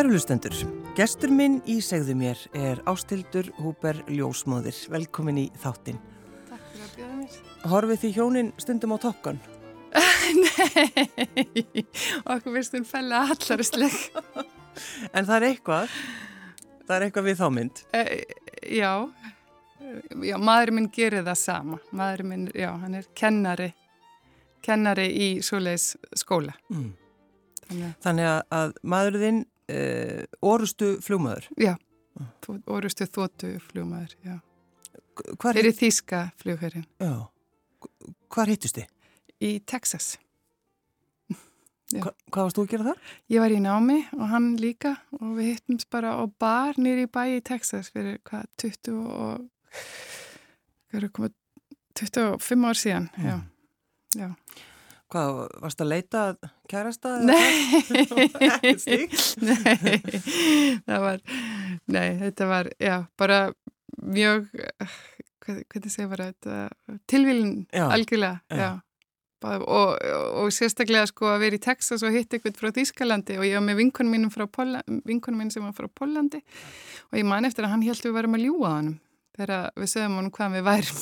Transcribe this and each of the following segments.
Kærulustendur, gestur minn í segðu mér er Ástildur Húber Ljósmóðir. Velkomin í þáttin. Takk fyrir að bjóða mér. Horfið því hjónin stundum á Top Gun? Nei, okkur hún fella allar slegg. en það er eitthvað, það er eitthvað við þá mynd. E, já, já, maður minn gerir það sama. Maður minn, já, hann er kennari, kennari í svoleiðis skóla. Mm. Þannig, að, að maðurðinn uh, orustu fljómaður. já, orustu þóttu fljómaður, já. Hvar, Fyrir þýska fljóherrin já, hvar hittust þið? í Texas. Já. Hva, hvað varst þú að gera þar? Ég var í námi og hann líka og við hittumst bara á bar nýri bæ í Texas fyrir hvað, 20 og hvað eru komið 25 ár síðan, já. já. Hvað, varst að leita að kærasta? Nei, Ekkert slíkt? nei, það var, nei, þetta var, já, bara mjög, hvað, hvernig segja bara þetta, tilvílin Já, algjörlega, já. já. Og, og, og sérstaklega sko að vera í Texas og hitta eitthvað frá Þýskalandi og ég var með vinkonum mínum frá vinkonum mínum sem var frá Póllandi og ég man eftir að hann held við varum að ljúa á hann þegar við sögum hann hvað við værum.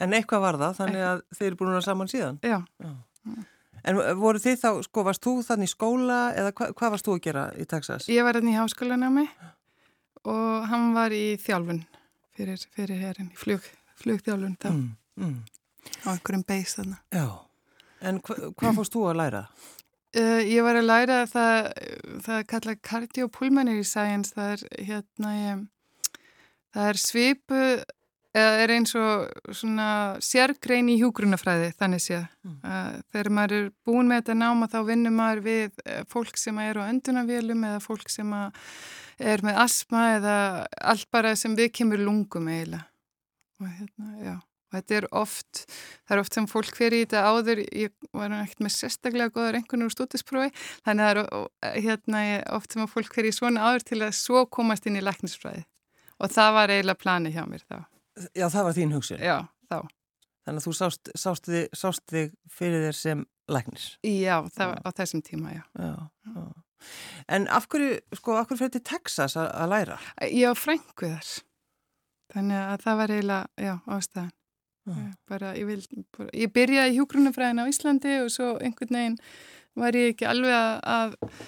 En eitthvað var það, þannig að þið eru búin að saman síðan. Já, En voru þið þá, sko, varst þú þannig í skóla eða hva, hvað varst þú að gera í Texas? ég var hann í háskólanámi og hann var í þjálfun fyrir, fyrir herrin, í flug, flugþjálfun þá Mm, mm, á einhverjum beis þarna. já, en hva, hvað fórst þú að læra? Uh, ég var að læra það, það er kallað cardiopulmonary science, það er hérna, ég, það er svipu, eða er eins og svona sérgrein í hjúgrunafræði, þannig séð. Mm. Þegar maður er búin með þetta náma þá vinnur maður við eh, fólk sem eru á öndunavélum eða fólk sem er með asma eða allt bara sem við kemur lungum eiginlega. Og hérna, já. Og þetta er oft, það er oft sem fólk fer í þetta áður, ég var ekkert með sérstaklega góðar einhvern úr stúdisprófi, þannig að það er ó- hérna, oft sem fólk fer í svona áður til að svo komast inn í læknisfræði. Og það var eiginlega plani hjá mér þá. Já, það var þín hugsun. Já, þá. Þannig að þú sást, sást, þig, sást þig fyrir þér sem læknir. Já, það var á þessum tíma, já. Já, já. En af hverju, sko, af hverju fyrir til Texas að, að læra? Ég á frængu þar. Þannig að það var eiginlega, já, ástæðan. Já. Bara, ég, vil, bara, ég byrjaði hjúgrunafræðin á Íslandi og svo einhvern veginn var ég ekki alveg að, að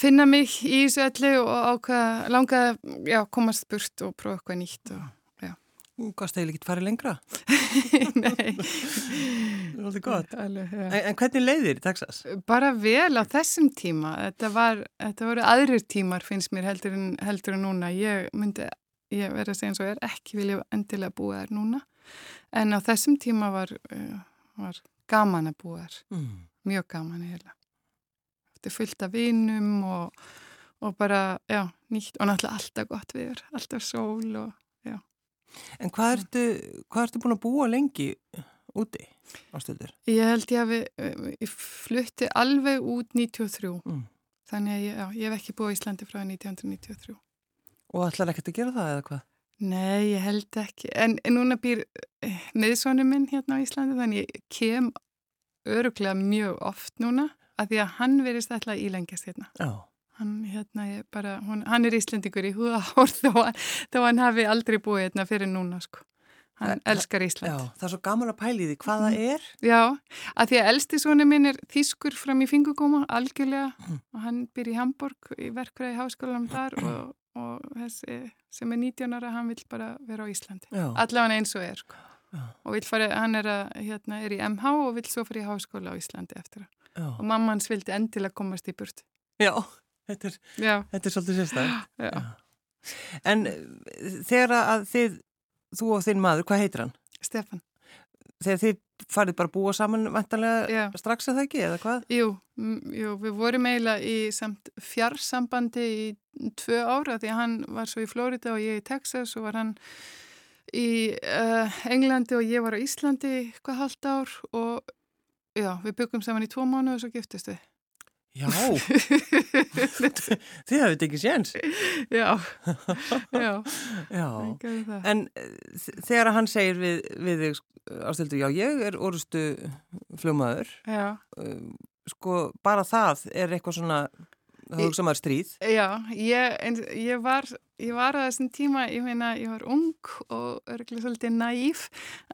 finna mig í þessu öllu og ákvaða, langaði já, komast burt og prófa eitthvað nýtt. Og, Gafst eiginlega ekki farið lengra. nei, Það er alltaf gott. alveg, já. En, en hvernig leiðir í Texas? Bara vel á þessum tíma. Þetta, var, þetta voru aðrir tímar finnst mér heldur en, heldur en núna. Ég myndi, ég verði að segja eins og er, ekki vilja endilega búa þær núna. En á þessum tíma var, uh, var gaman að búa þær. Mm. Mjög gaman eiginlega. Þetta er fullt af vinum og, og bara, já, nýtt og náttúrulega alltaf gott viður, alltaf sól og En hvað ertu, hvað ertu búin að búa lengi úti ástildur? ég held ég að við, ég flutti alveg út 93. Mm. Þannig að ég, já, ég hef ekki búið á Íslandi frá 1993. Og ætlar ekkert að gera það eða hvað? Nei, ég held ekki. En, en núna býr eh, miðsónu minn hérna á Íslandi þannig ég kem öruglega mjög oft núna að því að hann verist alltaf ílengjast hérna. Já. Hann, hérna, ég bara, hún, hann er Íslandingur í húða hár þó, hann- þó hann hafi aldrei búið hérna fyrir núna, sko. Hann Það- elskar Já, Ísland. það er svo gaman að pæli því hvað það er. Já, að því að elsti sonu minn er þýskur fram í fingugóma, algjörlega, Mm. og hann býr í Hamburg í verkfræði háskólanum þar og, og þessi sem er 19 ára, hann vill bara vera á Íslandi. Já. allavega eins og er sko. Já. og fara, hann er, að, hérna, er í MH og vill svo fyrir háskóla á Íslandi eftir það. Já. og mamma hans vildi endilega komast í burt Já, þetta er, já, þetta er svolítið sérstæð. já. En eh, þegar að þið, þú og þinn maður, hvað heitir hann? Stefan Þegar þið farið bara að búa saman vantanlega Já. strax að það ekki, eða hvað? jú, jú, við vorum eiginlega í samt fjarsambandi í tvö ára því að hann var svo í Florida og ég í Texas og var hann í uh, Englandi og ég var á Íslandi hvað halvt ár og já, við byggum saman í tvo mánu og svo giftist við Já, þið hafið tekið séns. já, já, Já. það. En eh, þegar hann segir við, við þig, ástildu, já, ég er orustu fljómaður, já, sko, bara það er eitthvað svona, Það hugsa maður stríð. Já, ég, ég, var, ég var á þessum tíma, ég meina, ég var ung og örgulega svolítið næf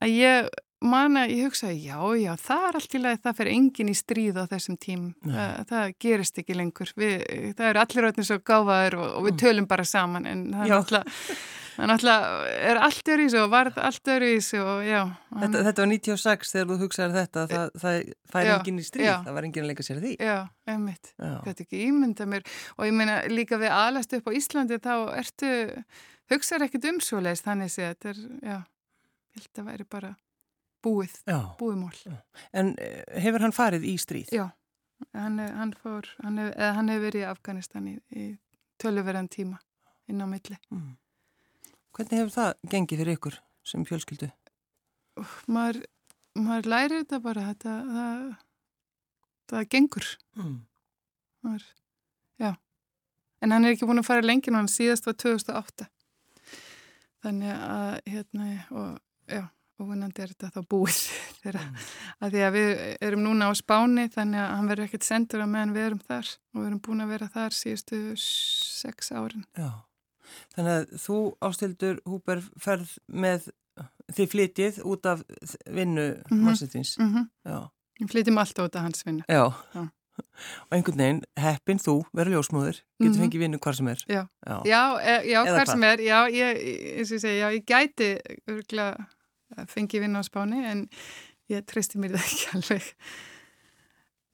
að ég man að ég hugsaði, já, já, það er allt í lagi, það fer engin í stríð á þessum tím, það, það gerist ekki lengur, við, það eru allir öllum svo gáfaður og, og við mm. tölum bara saman en það er alltaf Það er náttúrulega, er allt öru í þessu og varð allt öru í þessu og já. Þetta, þetta var 96 þegar þú hugsaði þetta, það, það fær enginn í stríð, já, það var enginn að leika sér því. Já, einmitt, þetta er ekki ímynda mér. Og ég meina líka við aðlæstu upp á Íslandi þá ertu, hugsaður ekkit um svo leiðist þannig að þetta er, já, ég held að væri bara búið, búið mól. En eh, hefur hann farið í stríð? Já, hann, hann fór, hann hefur hef verið í Afganistan í, í töluverðan tíma inn á milli. Mm. Hvernig hefur það gengið fyrir ykkur sem fjölskyldu? Maður, maður lærir þetta bara, þetta, það, það gengur. Mm. Maður, já. En hann er ekki búin að fara lengi nú, hann síðast var 2008. Þannig að, hérna, og já, og vonandi er þetta þá búið þeirra. Mm. Að því að við erum núna á spáni, þannig að hann verður ekkert sendur að meðan við erum þar og við erum búin að vera þar síðustu sex árin. Já. Þannig að þú ástildur Húber ferð með því flytið út af vinnu mm -hmm. mannsins. Mm -hmm. Flytjum alltaf út af hans vinnu. Já. Já. Og einhvern veginn, heppin þú, verður ljósmóður, getur mm -hmm. fengið vinnu hvar sem er. Já, já, já, e, já hvar sem er. Já, ég, ég, ég, ég gæti örgulega fengið vinnu á spáni en ég tristi mér það ekki alveg.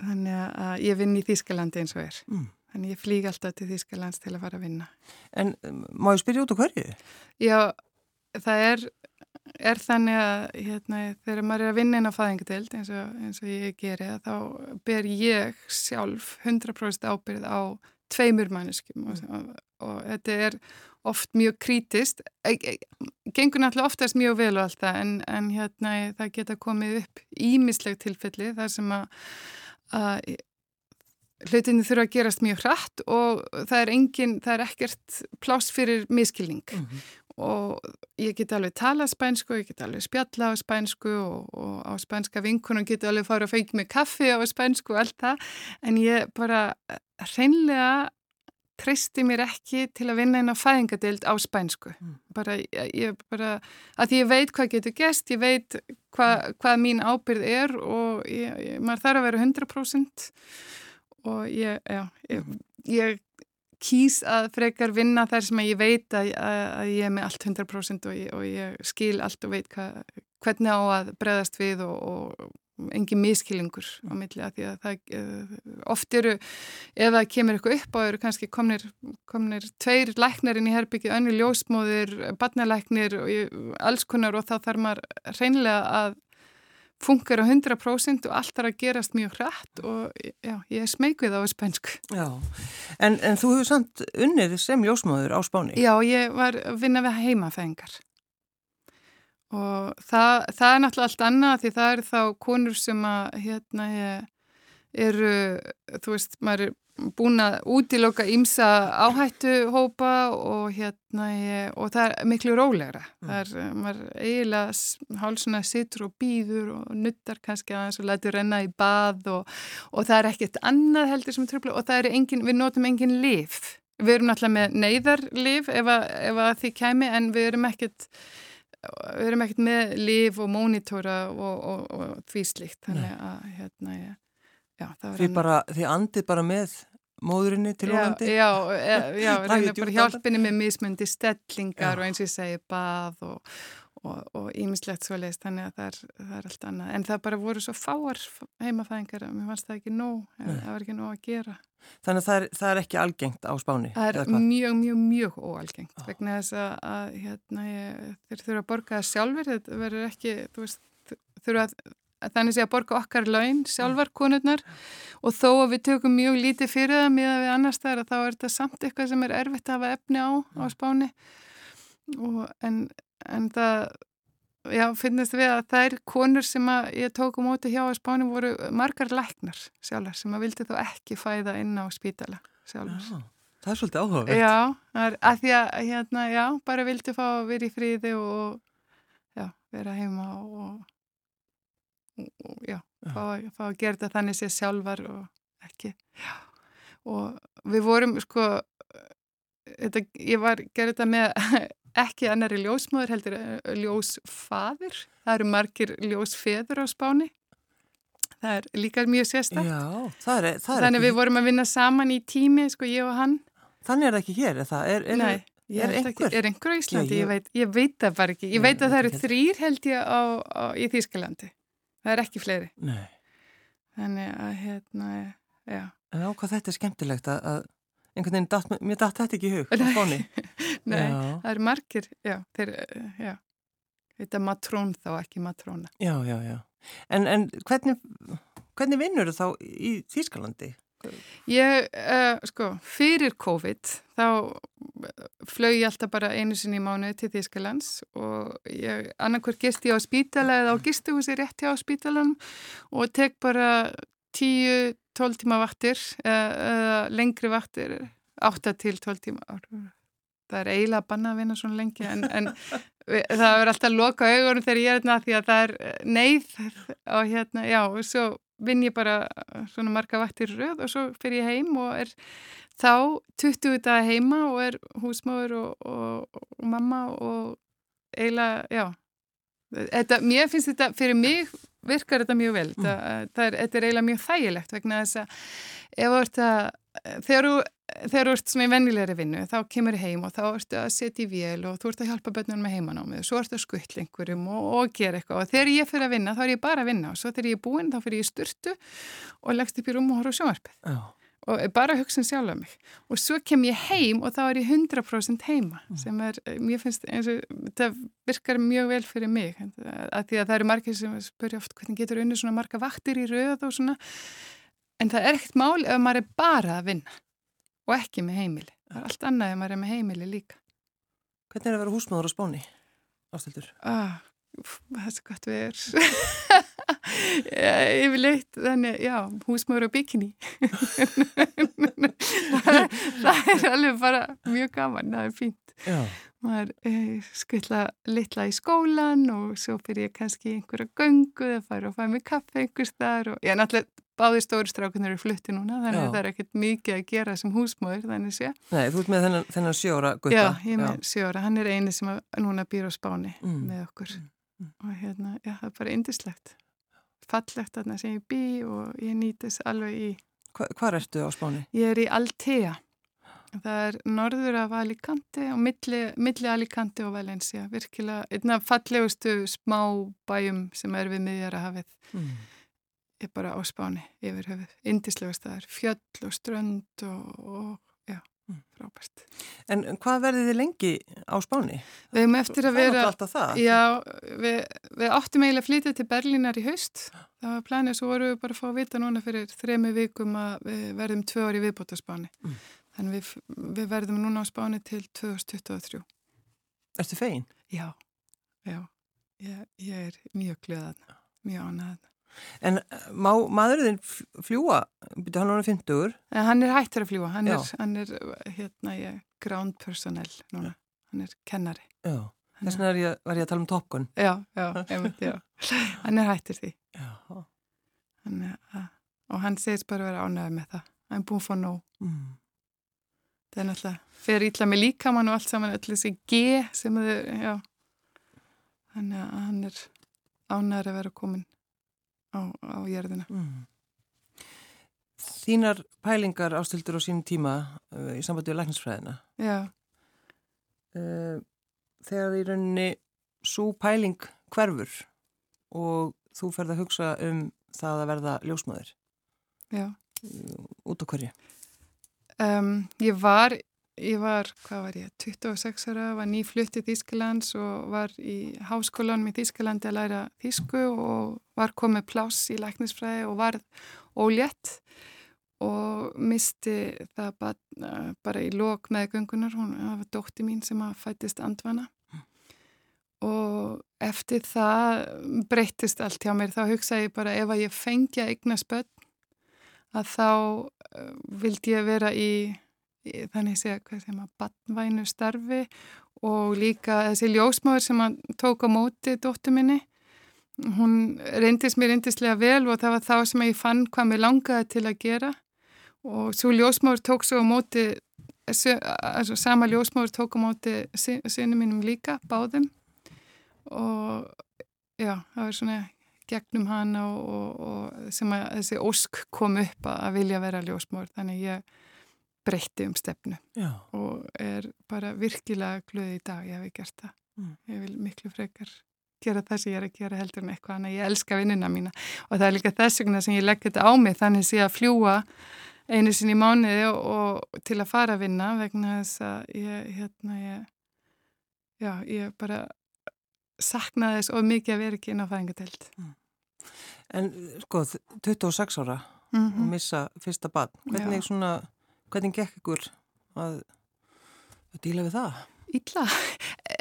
Þannig að ég vinn í Þýskalandi eins og er. Mm. Þannig ég flýg alltaf til Þýskalands til að fara að vinna. En um, má ég spyrja út á hverju? Já, það er, er þannig að hérna, þegar maður er að vinna inn á fæðingadeild eins, eins og ég geri þá ber ég sjálf 100% ábyrð á tveimur manneskum og, og, og þetta er oft mjög krítist. Gengur náttúrulega oftast mjög vel og allt það en, en hérna, það geta komið upp ímisleg tilfelli þar sem að, að Hlutinni þurfa að gerast mjög hratt og það er, engin, það er ekkert pláss fyrir miskilning mm -hmm. og ég get alveg tala spænsku, ég get alveg spjalla á spænsku og, og á spænska vinkunum get alveg fara að fengja mig kaffi á spænsku og allt það en ég bara reynlega treysti mér ekki til að vinna inn á fæðingadeild á spænsku. Mm. bara, ég, bara, að ég veit hvað getur gest, ég veit hva, hvað mín ábyrð er og ég, ég, maður þarf að vera 100% og ég, já, ég, kýs að frekar vinna þar sem ég veit að, að ég er með allt 100% og ég, og ég skil allt og veit hva, hvernig á að breðast við og, og engin miskilingur á milli að því að það eh, oft eru, ef það kemur eitthvað upp á eru kannski komnir, komnir tveir læknarinn í herbyggju, önni ljósmóðir, barnalæknir og alls konar og þá þarf maður reynilega að funkar á 100% og allt er að gerast mjög hrætt og já, ég er smegvið á spænsku. Já, en, en þú hefur samt unnið sem ljósmáður á spáni? Já, ég var að vinna við heimafengar og það, það er náttúrulega allt annað því það eru þá konur sem að hérna eru, þú veist, maður er búin að útiloka ímsa áhættuhópa og hérna og það er miklu rólegra mm. það er, maður eiginlega hálsuna sittur og býður og nuttar kannski aðeins og lætur renna í bað og, og það er ekkert annað heldur sem tröfla og það er engin, við notum engin lif við erum náttúrulega með neyðarlif ef að, ef að því kæmi en við erum ekkert við erum ekkert með lif og mónitóra og, og, og því slikt þannig að hérna Já, því, bara, því andið bara með móðurinni til ofandi? Já, já, já reynir bara hjálpinni með mismundi stellingar já. og eins og ég segi bað og ímislegt svo leiðist, þannig að það er, það er allt annað. En það bara voru svo fáar heimafæðingar að mér fannst það ekki nóg, það var ekki nóg að gera. Þannig að það er, það er ekki algengt á spáni? Það er mjög, mjög, mjög óalgengt ah. vegna þess að, að hérna, ég, þeir þurfa að borga það sjálfur, þetta verður ekki, þú veist, þurfa að þannig sé að borga okkar laun sjálfar konurnar og þó að við tökum mjög lítið fyrir það með að við annars þar þá er þetta samt eitthvað sem er erfitt að hafa efni á á spáni og, en, en það já, finnast við að þær konur sem ég tók um óti hjá á spáni voru margar læknar sjálfar sem að vildi þó ekki fæða inn á spítala sjálfur já, Það er svolítið áhugavert. Já, að, að því að hérna, já, bara vildi fá að vera í fríði og já, vera heima og og já, fá, fá að gera þetta þannig sér sjálfar og ekki já. og við vorum sko þetta, ég var, gerði þetta með ekki annari ljósmóður heldur eh, ljósfaður það eru margir ljósfeður á spáni. Það er líka mjög sérstak Já, það er, það er þannig ekki, við vorum að vinna saman í tími sko ég og hann. Þannig er það ekki hér, er það? Er, er, Nei, er einhver? er einhver á Íslandi, Já, ég- ég, veit, ég veit það bara ekki. Ég Nei, veit að það eru ekki þrýr held ég á, á, í Þýskalandi. Það er ekki fleiri. Nei. þannig að hérna já, En á hvað þetta er skemmtilegt að einhvern veginn, datt, mér datt þetta ekki í hug á nei, Já. það eru margir já, þeir, eh, já þetta er matrón þá, ekki matróna Já, já, já. En, en hvernig, hvernig vinnur þú þá í Þýskalandi? Ég, uh, sko, fyrir COVID þá flög ég alltaf bara einu sinni í mánuði til Þýskalands og ég, annarkvör gist ég á spítala eða á gistuhúsi rétt hjá spítalanum og tek bara 10-12 tíma vaktir eða, lengri vaktir 8 til 12 tíma það er eiginlega að banna að vinna svona lengi en, en við- það er alltaf að loka augunum þegar ég er hérna því að það er eh, neyð og hérna, já, og svo vinn ég bara svona marga vaktir röð og svo fyrir ég heim og er þá 20 daga heima og er húsmáður og, og, og mamma og eiginlega, já. Þetta, mér finnst þetta, fyrir mig virkar þetta mjög vel, þetta, það er, þetta er eiginlega mjög þægilegt vegna þess að ef þú ert að, þegar þú þegar þú ert svona í vennilegri vinnu, þá kemur heim og þá ertu að setja í vél og þú ert að hjálpa börnunum með heimanámið og svo ertu að skuttla einhverjum og, og gera eitthvað. Og þegar ég fyrir að vinna, þá er ég bara að vinna og svo þegar ég er búinn, þá fyrir ég í sturtu og leggst upp í rúm og horf á sjónvarpið. Já. Og bara að hugsa um sjálf mig. Og svo kem ég heim og þá er ég 100% heima sem er, mér finnst eins og þetta virkar mjög vel fyrir mig að því að það eru margir sem spurja oft hvernig getur unni svona marga vaktir í röð og svona. En það er ekkert mál ef maður er bara að vinna og ekki með heimili. Það er allt annað ef maður er með heimili líka. Hvernig er að vera húsmaður á spáni? Ástildur. ah, það er svo gott við er yfirleitt þannig, já, húsmaður og bikini það, það er alveg bara mjög gaman, það er fínt Já. maður eh, skvilla litla í skólan og svo fyrir ég kannski einhverja göngu eða fara og fæ mig kaffe einhvers þar og ég er náttúrulega báði stóri strákunar eru flutti núna þannig Já. að það er ekkert mikið að gera sem húsmaður þannig sé. Nei, þú ert með þennan, þennan sjóra gutta. Já, ég er með sjóra, hann er eini sem núna býr á Spáni Mm. með okkur Mm. og hérna, já, það er bara indislegt fallegt þarna sem ég bý og ég nýtis alveg í Hva, hvar ertu á spáni? Ég er í Altea. Það er norður af Alicante og milli, milli Alicante og Valencia. Virkilega einna fallegustu smá bæjum sem er við miðjara hafið. Mm. Ég er bara á spáni yfir höfuð. Indislega staðar, fjöll og strönd og, og. Frábært. En hvað verðið þið lengi á spáni? Við hefum eftir að er vera... Já, við, við áttum eiginlega að flytja til Berlínar í haust. Það var planið, svo vorum við bara að fá að vita núna fyrir þremi vikum að við verðum tvö ári viðbóta spáni. Mm. Þannig við, við verðum núna á spáni til 2023. Ertu fegin? Já, já, ég, ég er mjög glöðan, mjög ánæðan. En eh, má maðurinn fljúa? Býtu hann núna 50-ur? En hann er hættur að fljúa, hann Já. er, hann er, hérna, ég, ground personnel núna, hann er kennari. Já. Þess vegna var ég að tala um Top Gun. Já, já, einmitt, já. Hann er hættur því. Já. Hann er, að, og hann segist bara að vera ánægð með það. Hann er búin fá nóg. Mm. Það er náttúrulega, fer ítla með líkamann og allt saman, öll þessi G sem þau, já. Þannig að hann er ánæður að vera komin á, á jörðina. Mm. Þínar pælingar ástildur á sínum tíma uh, í sambandi við læknisfræðina. Já, Uh, þegar í rauninni svo pæling hverfur og þú ferð að hugsa um það að verða ljósmaður já. út á hverju. Um, ég var, ég var, hvað var ég, 26 ára, var nýflutt í Þísklands og var í háskólanum í Þísklandi að læra þísku og var komið pláss í læknisfræði og var ólétt og misti það bara, bara í lok meðgöngunar, hún það var dótti mín sem að fættist andvana. Og eftir það breyttist allt hjá mér, þá hugsaði ég bara ef að ég fengi að eigna spöld að þá uh, vildi ég vera í þannig segja, hvað segja maður, badnvænu starfi og líka þessi ljósmáður sem hann tók á móti dóttu minni, hún reyndist mér reyndislega vel og það var þá sem ég fann hvað mér langaði til að gera. Og svo ljósmáður tók svo á móti altså, sama ljósmáður tók á móti sinu mínum líka, báðum. Og já, það var svona gegnum hana og, og, og sem að þessi ósk kom upp að vilja vera ljósmáður þannig ég breytti um stefnu Já. og er bara virkilega glöði í dag, ég hef gert það mm. ég vil miklu frekar gera það sem ég er að gera heldur en eitthvað en ég elska vinnina mína og það er líka þess vegna sem ég legg þetta á mig þannig ég að fljúa einu sinni í mánuði og, og til að fara að vinna vegna þess að ég hérna ég já, ég bara saknaði þess og mikið að vera ekki inn á fæðingatelt mm. En sko, 26 ára mm -hmm. og missa fyrsta barn hvernig já. svona Hvernig gekk ykkur að, að díla við það? Ítla?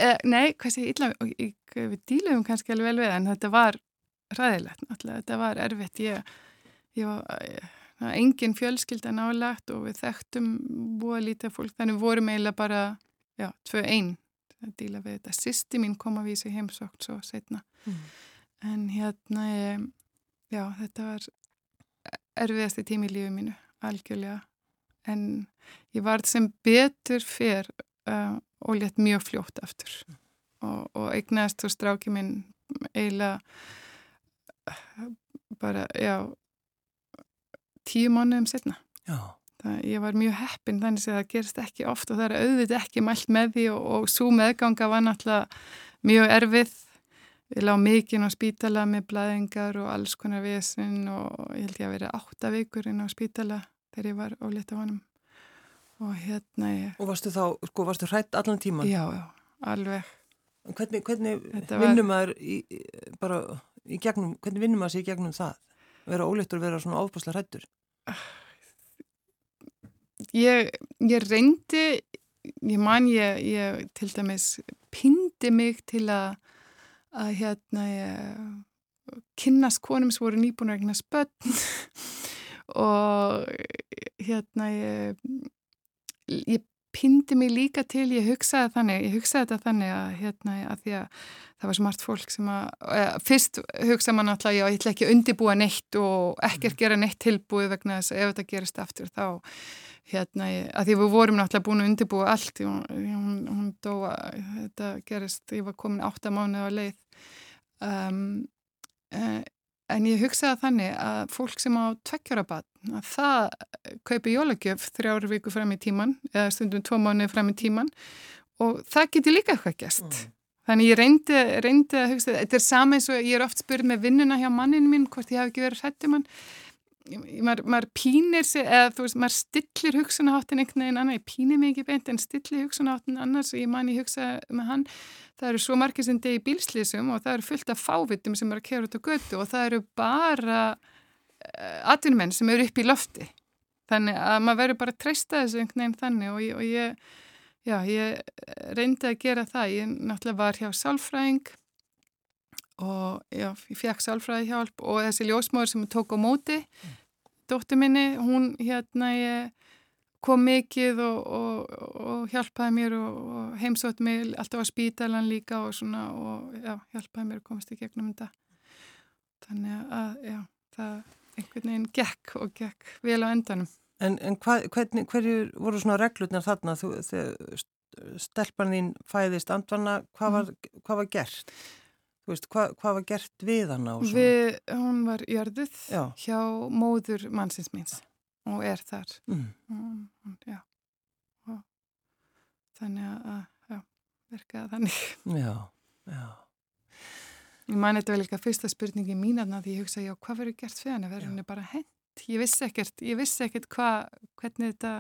Eh, nei, hvað sé ítla? Við díluðum kannski alveg vel við en þetta var ræðilegt náttúrulega. Þetta var erfitt. Ég, ég var ég, eh, engin fjölskylda nálagt og við þekktum búa lítið fólk þannig vorum eiginlega bara, já, tvö einn að díla við þetta. Sisti mín kom að vísa heimsókt svo setna. Mm. En hérna, ég, já, þetta var erfiðasti tími í lífið mínu, algjörlega en ég var sem betur fyrr uh, og létt mjög fljótt aftur. Mm. og, og eignast og stráki minn eiginlega bara, já tíu mánuðum setna það, ég var mjög heppin þannig að það gerist ekki oft og það er auðvitað ekki mælt með því og, og svo meðganga var náttúrulega mjög erfið. Við lágum mikinn á spítala með blæðingar og alls konar viðsinn og ég held ég að vera átta vikur inn á spítala þegar ég var ólétt á honum og hérna ég... Og varstu þá, sko, varstu hrætt allan tíman? Já, já, alveg. Hvernig, hvernig vinnum maður í, bara í gegnum, hvernig vinnum maður sér í gegnum það? Vera óléttur og vera svona áfbáslega hrættur? Ég, ég reyndi, ég man ég, ég til dæmis pindi mig til að, að hérna ég kynnast konum sem voru nýbúin að regna spöll og hérna ég, ég pindi mig líka til, ég hugsaði þannig, ég hugsaði þetta þannig að hérna að því að það var smart fólk sem að, eða, fyrst hugsaði maður náttúrulega, já ég ætla ekki að undibúa neitt og ekkert gera neitt tilbúið vegna þess að ef þetta gerist aftur þá hérna, að því við vorum náttúrulega búin að undibúa allt, hún, hún, hún dóa, þetta gerist, ég var komin átta mánu á leið um, en En ég hugsaði þannig að fólk sem á tveggjara batn, að það kaupi jólagjöf þrjáru viku fram í tíman eða stundum tvo mánu fram í tíman og það getur líka eitthvað gæst. Mm. Þannig ég reyndi, reyndi að hugsa, þetta er sama eins og ég er oft spurð með vinnuna hjá manninu mín hvort ég hafi ekki verið hrættum hann maður, maður pínir sig eða þú veist, maður stillir hugsunaháttin einhvern veginn annar, ég pínir mig ekki beint en stillir hugsunaháttin annars og ég man ég hugsa með hann, það eru svo margir sem degi bílslýsum og það eru fullt af fávitum sem eru að kera út á götu og það eru bara uh, atvinnumenn sem eru upp í lofti. Þannig að maður verður bara að treysta þessu einhvern veginn þannig og ég, og ég já, ég reyndi að gera það. Ég náttúrulega var hjá sálfræðing og já, ég fekk sálfræði hjálp og þessi ljósmáður sem tók á móti mm. dóttu minni, hún hérna ég kom mikið og, og, og hjálpaði mér og, og heimsótt mig alltaf á spítalan líka og svona og já, hjálpaði mér að komast í gegnum þetta þannig að já, það einhvern veginn gekk og gekk vel á endanum En, en hva, hvernig, hverju voru svona reglurnar þarna þú, þegar stelpan þín fæðist andvana, hvað var, mm. hvað var gert? Þú veist, hva, hvað var gert við hana? Við, hún var jörðuð já. hjá móður mannsins minns og er þar. Mm. Um, já. Og þannig að, já, verkaða þannig. Já, já. Ég man þetta vel eitthvað fyrsta spurningi mín að því ég hugsa, já, hvað verður gert fyrir hana? Verður henni bara hent? Ég vissi ekkert, ég vissi ekkert hvað, hvernig þetta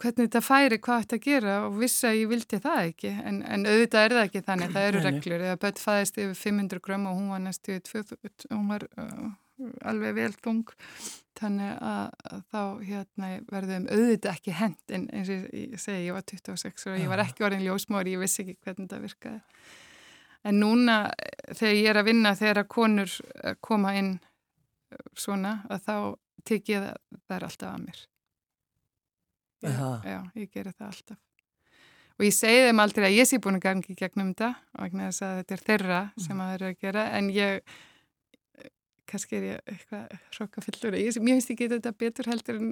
hvernig þetta færi, hvað þetta gera og vissi að ég vildi það ekki. En, en auðvitað er það ekki þannig, það eru reglur. Eða börn fæðist yfir 500 grömm og hún var næstu 2000, hún var uh, alveg vel þung þannig að, þá hérna, verðum auðvitað ekki hend en eins og ég segi, ég var 26 og ég var ekki orðin ljósmóri, ég vissi ekki hvernig þetta virkaði. En núna þegar ég er að vinna þegar að konur koma inn svona að þá tek ég það, það er alltaf að mér Ég, já, ég gerir það alltaf. Og ég segi þeim aldrei að ég sé búin að gangi gegnum þetta og ekki að þetta er þeirra sem að það eru að gera en ég kannski er ég eitthvað hrokkafyllur. Mér finnst ekki þetta betur heldur en,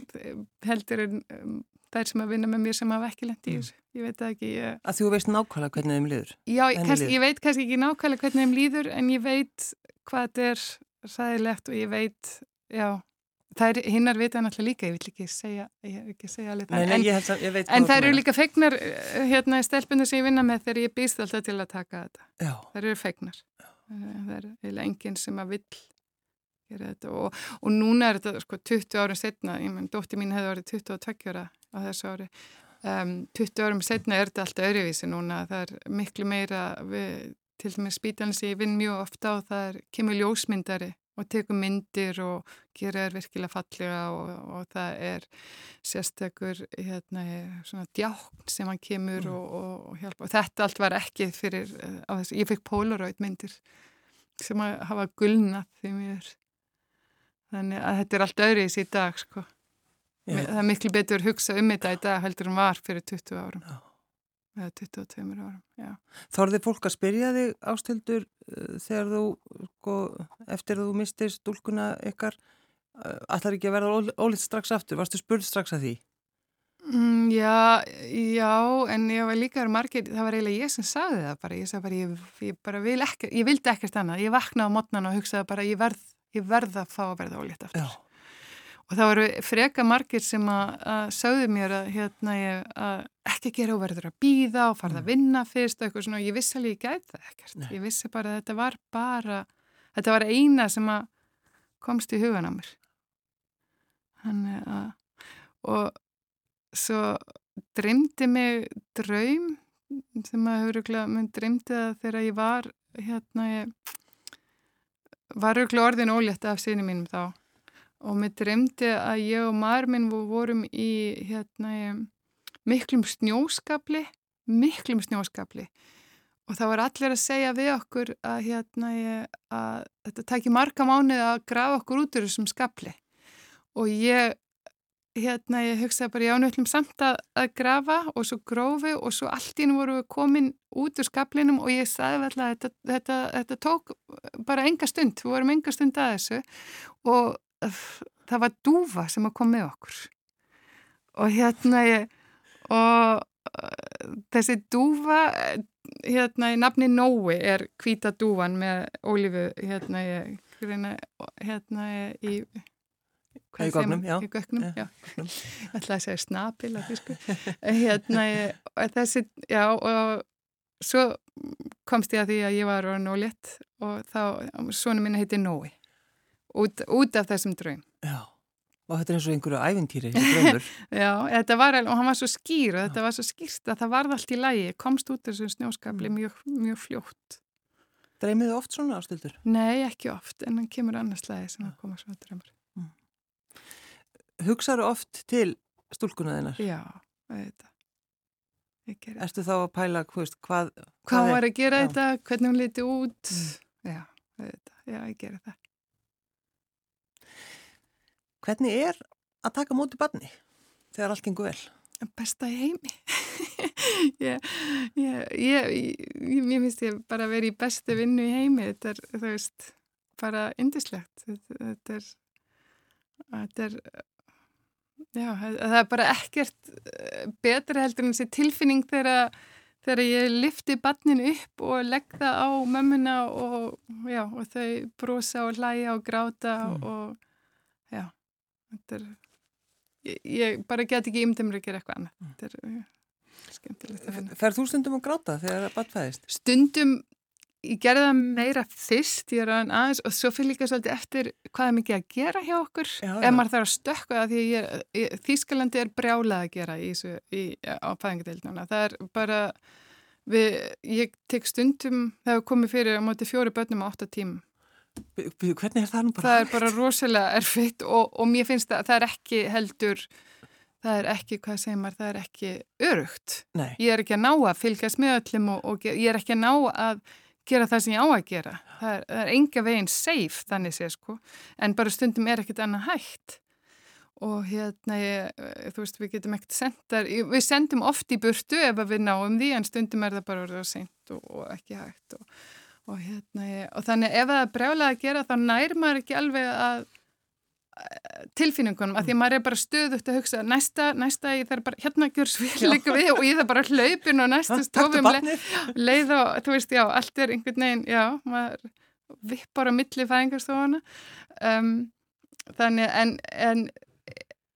heldur en um, þær sem að vinna með mér sem hafa ekki lendi mm. Ég veit ekki. Ég... Að þú veist nákvæmlega hvernig þeim líður? Já, kannski, ég veit kannski ekki nákvæmlega hvernig þeim líður en ég veit hvað þetta er ræðilegt og ég veit, já, það er hinnar vita náttúrulega líka, ég vil ekki segja, ég vil ekki segja alveg það. En, en, en það eru líka feignar hérna í stelpunni sem ég vinna með þegar ég býst alltaf til að taka þetta. Já. Það eru feignar. Það er eiginlega enginn sem að vill gera þetta og, og núna er þetta sko 20 árum setna, ég menn, dótti mín hefði orðið 22 ára á þessu ári um, 20 árum setna er þetta alltaf öruvísi núna, það er miklu meira við, til dæmis spítalins ég vinn mjög ofta og það er kemur ljósmyndari og tekur myndir og gera þér virkilega fallega og, og það er sérstakur hérna, svona djákn sem hann kemur mm. og, og, og hjálpa og þetta allt var ekki fyrir, uh, ég fikk Polaroid myndir sem að hafa gulnað því mér þannig að þetta er allt öðris í dag sko. það er miklu betur að hugsa um þetta í dag heldur en var fyrir 20 árum Já. Eða 22 árum Þorði fólk að spyrja þig ástildur uh, þegar þú sko, eftir þú mistir stúlkuna ykkar uh, ætlar ekki að verða ólitt strax aftur varstu spurð strax að því? Mm, já, já, en ég var líka margir, það var eiginlega ég sem sagði það bara, ég sagði bara, ég, ég bara vil ekki, ég vildi ekkert annað, ég vaknaði á mótnan og hugsaði bara, ég verð ég verða að fá að verða ólétt aftur. Já. Og það voru freka margir sem að, að sögðu mér að, hérna, ég, að ekki gera og verður að býða og farða mm. að vinna fyrst og eitthvað svona og ég vissi alveg ég gæti það ekkert. Nei. Ég vissi bara að þetta var bara, þetta var eina sem að komst í hugan á mér. Þannig að, og svo dreymdi mig draum sem að hefur ekki, mér dreymdi það þegar ég var, hérna, ég var auðvitað orðin ólétt af síni mínum þá og mér dremdi að ég og maður minn vorum í hérna, miklum snjóskapli, miklum snjóskapli og það var allir að segja við okkur að, hérna, að þetta tæki marga mánuð að grafa okkur út úr þessum skapli og ég hérna ég hugsaði bara já, ætlum samt að, að grafa og svo grófi og svo allt ínum voru við komin út úr skaplinum og ég sagði alltaf að þetta, þetta, þetta tók bara enga stund, við vorum enga stund að þessu. Og það var dúfa sem að kom með okkur og hérna ég og uh, þessi dúfa hérna í nafni Nói er hvita dúfan með ólífu hérna ég hérna ég í Í gögnum, já. Í gögnum, já. já. Ég ætlaði að segja snapil á físku. hérna, þessi, já, og svo komst ég að því að ég var og létt og þá, svona minna heiti Nói, út, út af þessum draum. Já, og þetta er eins og einhverju ævintýri, draumur. já, þetta var, og hann var svo skýr og þetta var svo skýrst að það varð allt í lægi, komst út þessum snjóskabli mm. mjög, mjög fljótt. Dreimiðu oft svona ástildur? Nei, ekki oft, en hann kemur annars lægi sem að koma svona draumur hugsaðu oft til stúlkunaðinnar? Já, þetta. Erstu þá að pæla veist, hvað... Hvað var að gera já. þetta, hvernig hún liti út? Mm. Já, þetta. Já, ég gera það. Hvernig er að taka móti barni þegar allt gengur vel? Besta í heimi. ég, finnst ég bara að vera í bestu vinnu í heimi. Þetta er, þú veist, bara indislegt. Þetta, er, þetta er Já, það er bara ekkert eh, betra heldur en þessi tilfinning þegar, þegar ég lifti bannin upp og legg það á mömmuna og, já, og þau brosa og hlæja og gráta mm. og já, þetta er, ég, ég bara get ekki ymdum að gera eitthvað annað. Þetta er já, skemmtilegt. Færð þú stundum að gráta þegar það batfæðist? Stundum ég gerði það meira fyrst aðeins, og svo fyrir líka svolítið eftir hvað er mikið að gera hjá okkur já, ef maður þarf að stökka því ég, ég, Þýskalandi er brjálað að gera í, í, á fæðingadeilduna það er bara við, ég tek stundum það hefur komið fyrir á móti fjóri börnum á 8 tím Hvernig er það nú bara? Það er bara rosalega erfitt og, og mér finnst það, það er ekki heldur það er ekki, hvað segir maður, það er ekki örugt. Nei. Ég er ekki að ná að fylgjast með öllum og, og ég er ekki að ná að gera það sem ég á að gera. Það er, það er enga veginn safe þannig sé sko, en bara stundum er ekkit annað hægt og hérna, ég, þú veist, við getum ekkert sendar, við sendum oft í burtu ef við náum því, en stundum er það bara að senda og, og ekki hægt og, og hérna og þannig ef það er brjálega að gera þá nær maður ekki alveg að tilfinningunum, mm. af því að maður er bara stöðugt að hugsa, næsta, næsta, ég þarf bara hérna að gjör svirleiku við og ég þarf bara hlaupin og næstu stofum leið, leið og þú veist, já, allt er einhvern veginn, já, maður vippar á milli fæðingarstofana um, þannig, en, en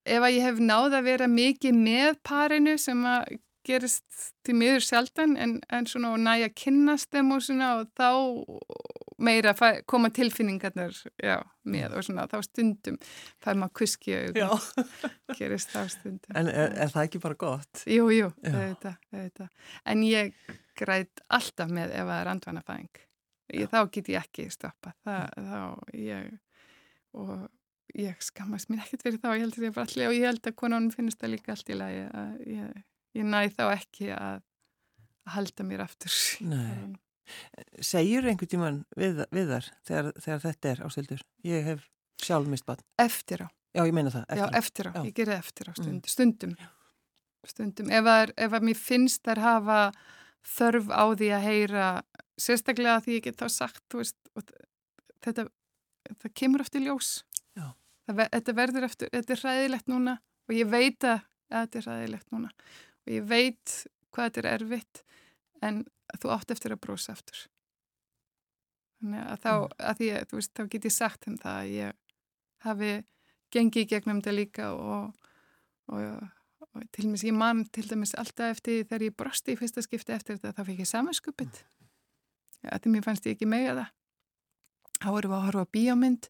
ef að ég hef náð að vera mikið með parinu sem að gerist til miður sjaldan en, en svona og næja kynnast þeim og svona og þá meira koma tilfinningarnar já, með og svona þá stundum fær maður kuski og gerist þá stundum. En er, er það ekki bara gott? Jú, jú, þetta, þetta. En ég græt alltaf með ef það er andvanafæðing. Þá get ég ekki stoppa. Það, þá ég og ég skammast mér ekkert fyrir þá, ég held að ég bara allir og ég held að konunum finnst það líka allt í lagi að ég, ég næ þá ekki að, halda mér aftur. Nei. Segjur einhvern tíman við, við þar þegar, þegar þetta er ástildur? Ég hef sjálf mist bann. Eftir á. Já, ég meina það. Eftir Já, eftir á. Já. Ég gerði eftir á stund, mm. stundum. Stundum. Ef að, ef að mér finnst þær hafa þörf á því að heyra sérstaklega því ég get þá sagt, þú veist, þetta, það kemur eftir ljós. Já. Það, þetta verður eftir, þetta er ræðilegt núna og ég veit að þetta er ræðilegt núna og ég veit hvað þetta er erfitt en þú átt eftir að brosa aftur. Þannig að þá mm. að ég, veist, þá get ég sagt henn það að ég hafi gengið gegnum þetta líka og, og, og til dæmis ég mann til dæmis alltaf eftir þegar ég brosti í fyrsta skipti eftir þetta þá fikk ég samanskupið þetta mér fannst ég ekki mega það. Þá erum við að horfa bíómynd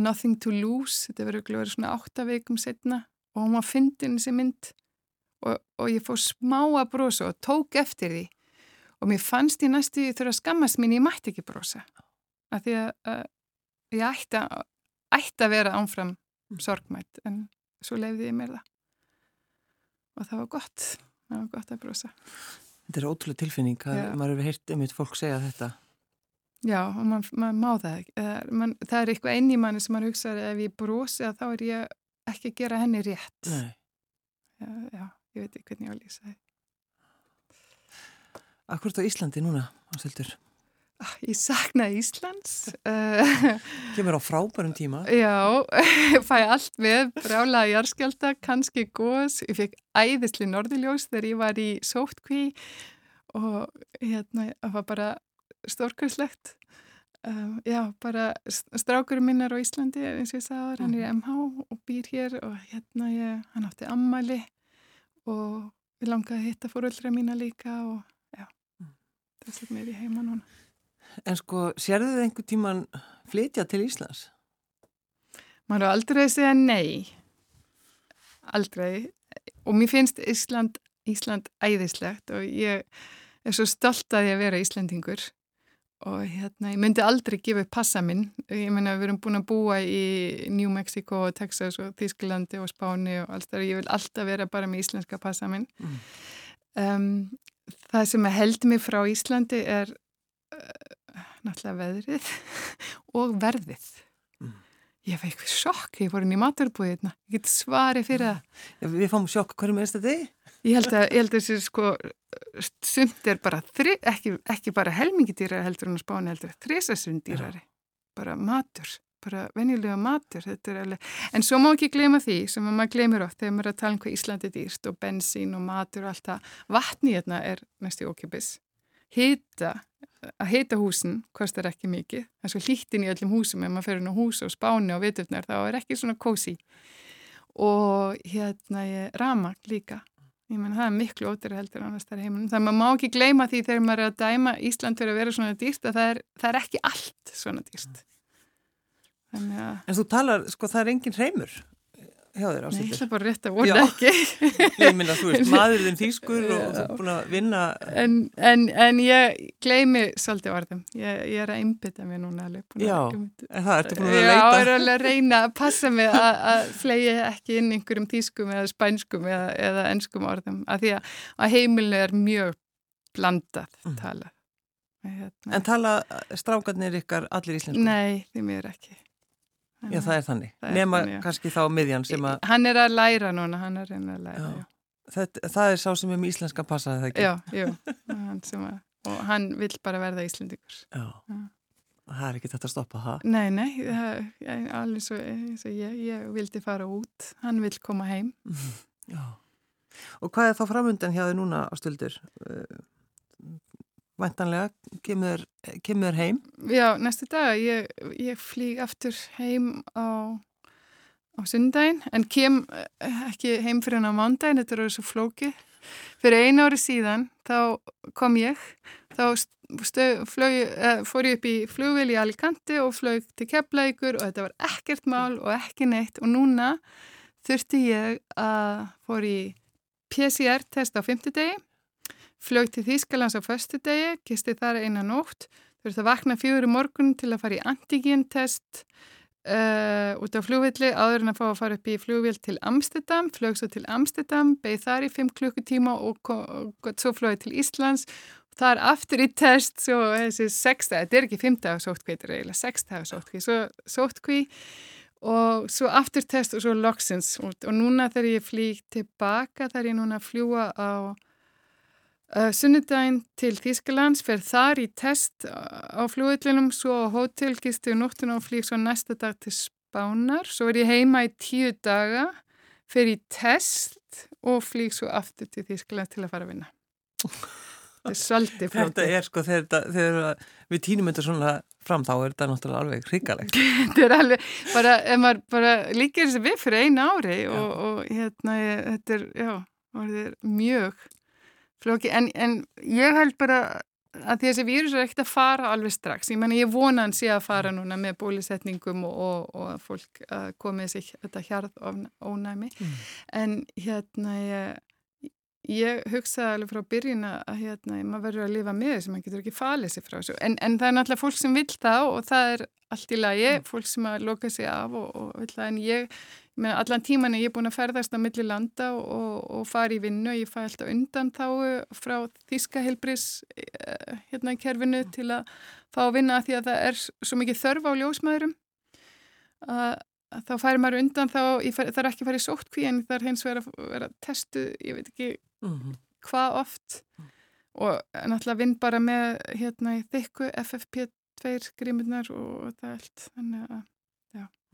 Nothing to Lose þetta verður svona áttaveikum setna og hún var fyndin þessi mynd og, og ég fór smá að brosa og tók eftir því. Og mér fannst ég næstu því þurfa að skammast mín ég mætti ekki brosa. Af því að uh, ég ætti að, ætti að vera ánfram sorgmætt en svo leiði ég mér það. Og það var gott það var gott að brosa. Þetta er ótrúlega tilfinning að Já. maður hefur heyrt um eitt fólk segja þetta. Já, og maður mað má það ekki man, það er eitthvað einn í manni sem maður hugsaður ef ég brosi að þá er ég ekki að gera henni rétt. Já, já, ég veit ekki hvernig ég á að lýsa það Akkur á Íslandi núna, Ásildur? Ah, ég sakna Íslands. Kemur á frábærum tíma. Já, fæ allt með, brálaði jarskjálta, kannski gós. Ég fekk æðisli norðiljós þegar ég var í sótkví og hérna, það var bara stórkvæslegt. Um, já, bara strákurum minnar á Íslandi, eins og ég sagði, hann er í MH og býr hér og hérna ég, hann átti ammali og við langaði að hitta fóröldra mína líka og þess vegna er ég heima núna. En sko, sérðu þið einhver tíman flytja til Íslands? Máru aldrei segja nei. Aldrei. Og mér finnst Ísland, Ísland æðislegt og ég er svo stolt að ég að vera Íslandingur og hérna, ég myndi aldrei gefa upp passa minn. Ég menna, við erum búin að búa í New Mexico og Texas og Þísklandi og Spáni og allt það. Ég vil alltaf vera bara með íslenska passa minn. Mm. Um, Það sem held mér frá Íslandi er uh, náttúrulega veðrið og verðið. Ég fæ eitthvað sjokk, ég fór inn í maturbúðina, ég get svarið fyrir það. Ja, við fáum sjokk, hverju meðst þetta þig? Ég held að, ég held að sko, sumt er bara, þri, ekki, ekki bara helmingi dýrar heldur en spáni heldur, ja. bara matur bara venjulega matur alveg... en svo má ekki gleyma því sem maður gleymir oft þegar maður er að tala um hvað Íslandi dýrst og bensín og matur og allt það vatni hérna er næstu okkipis hýta, að hýta húsin kostar ekki mikið, það er svo hlýttin í öllum húsum. Ef maður fer inn á hús og spáni og vitufnar þá er ekki svona kósi og hérna ég rama líka. Ég menn það er miklu ótæri heldur annars þar heimunum, þannig að maður má ekki gleyma því þegar maður er að dæma Ísland fyrir að vera svona dýrst að það er, það er ekki allt svona dýrst Ja. En þú talar, sko það er engin hreimur hjá þér ásýttur. Nei, ég ætla bara rétt að voru ekki. ég minna, þú veist, maðurinn þýskur og þú er búin að vinna. En, en, en ég gleymi svolítið orðum. Ég, ég er að einbita mér núna alveg. Já, en það ertu búin að leita. Já, ég er alveg að reyna að passa mig að, að flegi ekki inn einhverjum þýskum eða spænskum eða, eða ennskum orðum. Af því að, að heimilinu er mjög blandað mm. talað. Hérna. En tala strákarnir ykkar allir íslensku? Nei, því mér ekki. Já, það er þannig. Það Nema er þannig, kannski þá miðjan sem að... Hann er að læra núna, hann er að læra, já. já. Það, það er sá sem er með íslenska passaði það ekki? Já, já, hann sem að og hann vill bara verða Íslandingur. Já, Já. það er ekki þetta að stoppa það. Nei, nei, það, alveg svo, svo ég, ég vildi fara út, hann vill koma heim. Já, og hvað er þá framöndan hjá þið núna á stöldur? Væntanlega, kemur, kemur heim? Já, næstu dag, ég, ég flýg aftur heim á á sundaginn en kem eh, ekki heim fyrir hann á mándaginn, þetta eru svo flókið. Fyrir einu ári síðan þá kom ég, þá stöð, flög, eh, fór ég upp í flugvil í Alicante og flög til Keflavíkur og þetta var ekkert mál og ekki neitt og núna þurfti ég að fór í PCR-test á fymtudegi, flög til Þýskalands á föstudegi, kisti þar einan nótt, þurfti að vakna fjóru morgun til að fara í antigentest Uh, út á flugvilli áður en að fá að fara upp í flugvill til Amsterdam, flög svo til Amsterdam, beigð þar í 5 klukkutíma og, og, svo flögði til Íslands. Það er aftur í test svo þessi 6, þetta er ekki 5 dagar sótkví, þetta er eiginlega 6 dagar sótkví svo sótkví og svo aftur test og svo loksins og núna þegar ég flýg tilbaka þegar ég núna fljúa á sunnudaginn til Þýskalands fer þar í test á fljóðillinum svo á hótelgistu og nóttuna og flýg svo næsta dag til Spánar. Svo er ég heima í tíu daga fer í test og flýg svo aftur til Þýskalands til að fara að vinna. Þetta er svolítið flótið Þetta er sko þegar, þegar við tínum þetta svona fram þá er þetta náttúrulega alveg hrigalegt Þetta er alveg, bara, ef maður bara líkir þessi við fyrir einu ári og, og hérna, þetta er, já, það er mjög flóki, en, en ég held bara að þessi vírus er ekkert að fara alveg strax, ég menna ég vona hann sé að fara núna með bólisetningum og, og, og að fólk uh, komið sér þetta hjarð ónæmi, mm. en hérna ég, ég hugsaði alveg frá byrjun að hérna maður verður að lifa með þessu, maður getur ekki falið sér frá þessu, en, en það er náttúrulega fólk sem vil það og það er allt í lagi, mm. fólk sem að loka sig af og, og vil það, en ég Meina, allan tíman er ég búin að ferðast á milli landa og, og fara í vinnu og ég fæ alltaf undan þá frá Þíska helbris eh, hérna í kerfinu til að fá að vinna að því að það er svo mikið þörf á ljósmaðurum að, að þá færi maður undan þá, fær, það er ekki að fara í sóttkví en það er hens vegar að vera testu, ég veit ekki mm -hmm. hvað oft. Og náttúrulega vinn bara með hérna í þykku FFP2 grímurnar og það allt þannig að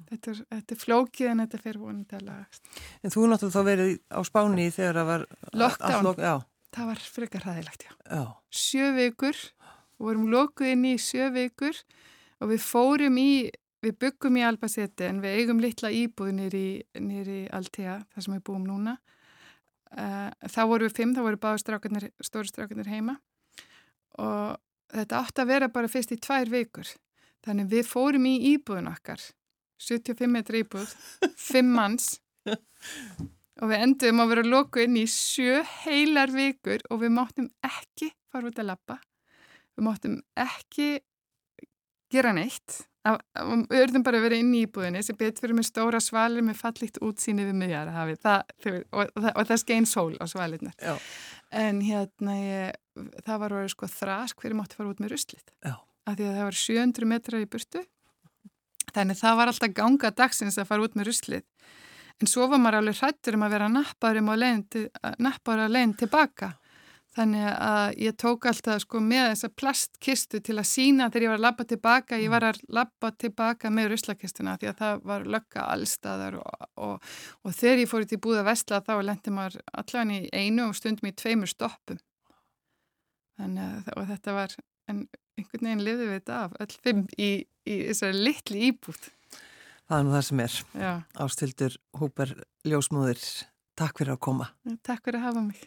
Þetta er, þetta er flókið en þetta fer vonandi að lagast. En þú náttúrulega þá verið á spáni þegar það var... Lockdown, lok, það var frekar ræðilegt, já. já. Sjö vikur, við vorum lokuð inn í sjö vikur og við fórum í, við byggum í Albasetti en við eigum litla íbúð nýri, nýri Altea, það sem við búum núna. Uh, þá vorum við fimm, þá voru báðstrákarnir, stórstrákarnir heima og þetta átti að vera bara fyrst í tvær vikur. Þannig við fórum í íbúðun okkar 75 metri íbúð, 5 manns. Og við endum að vera loku inn í sjö heilar vikur og við máttum ekki fara út að lappa, við máttum ekki gera neitt, við verðum bara að vera inn í íbúðinni sem betur fyrir með stóra svalir með fallikt útsýni við miðjar og, og, og það skein sól á svalirna en hérna ég, það var verið sko þrask fyrir mátti fara út með ruslið. Af því að það var 700 metrar í burtu Þannig það var alltaf ganga dagsins að fara út með ruslið. En svo var maður alveg hrættur um að vera nappar að leiðin tilbaka. Þannig að ég tók alltaf sko með þessa plastkistu til að sína þegar ég var að lappa tilbaka. Ég var að lappa tilbaka með ruslakistuna því að það var lögga allstaðar og, og, og þegar ég fór til búða vestla þá lendi maður allavega í einu og stundum í tveimur stoppum. Þannig að þetta var, en einhvern veginn lifið við þetta af öll fimm í, í þessari litli íbútt. Það er nú það sem er. Já. Ástildur Húper Ljósmúðir, takk fyrir að koma. Takk fyrir að hafa mig.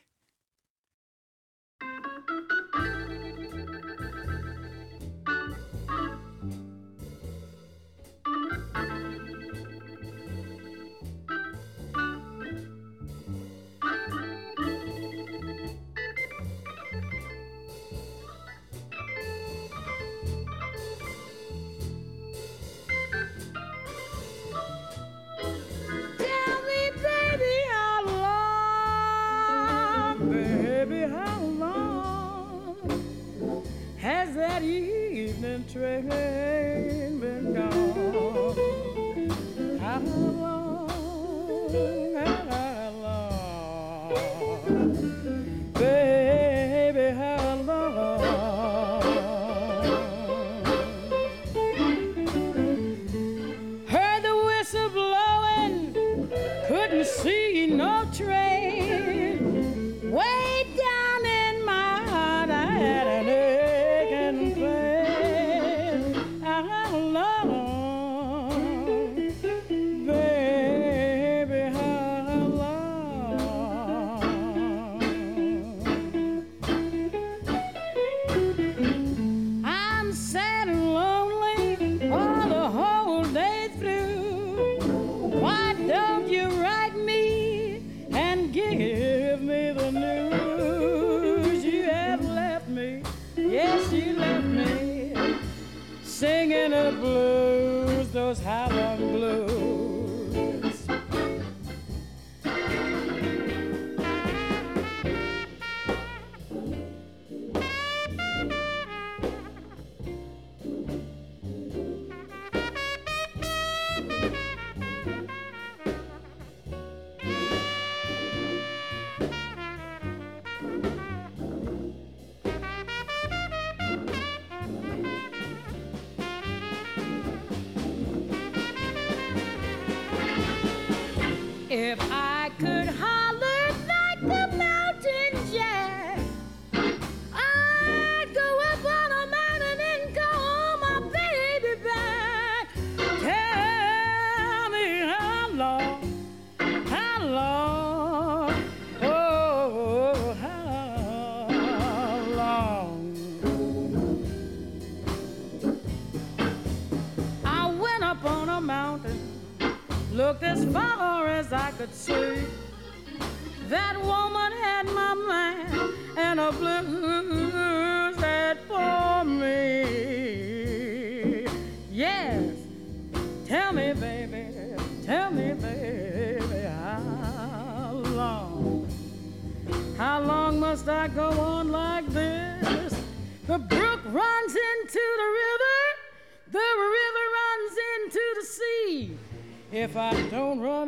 singing the blues, those Harlem blues. If I don't run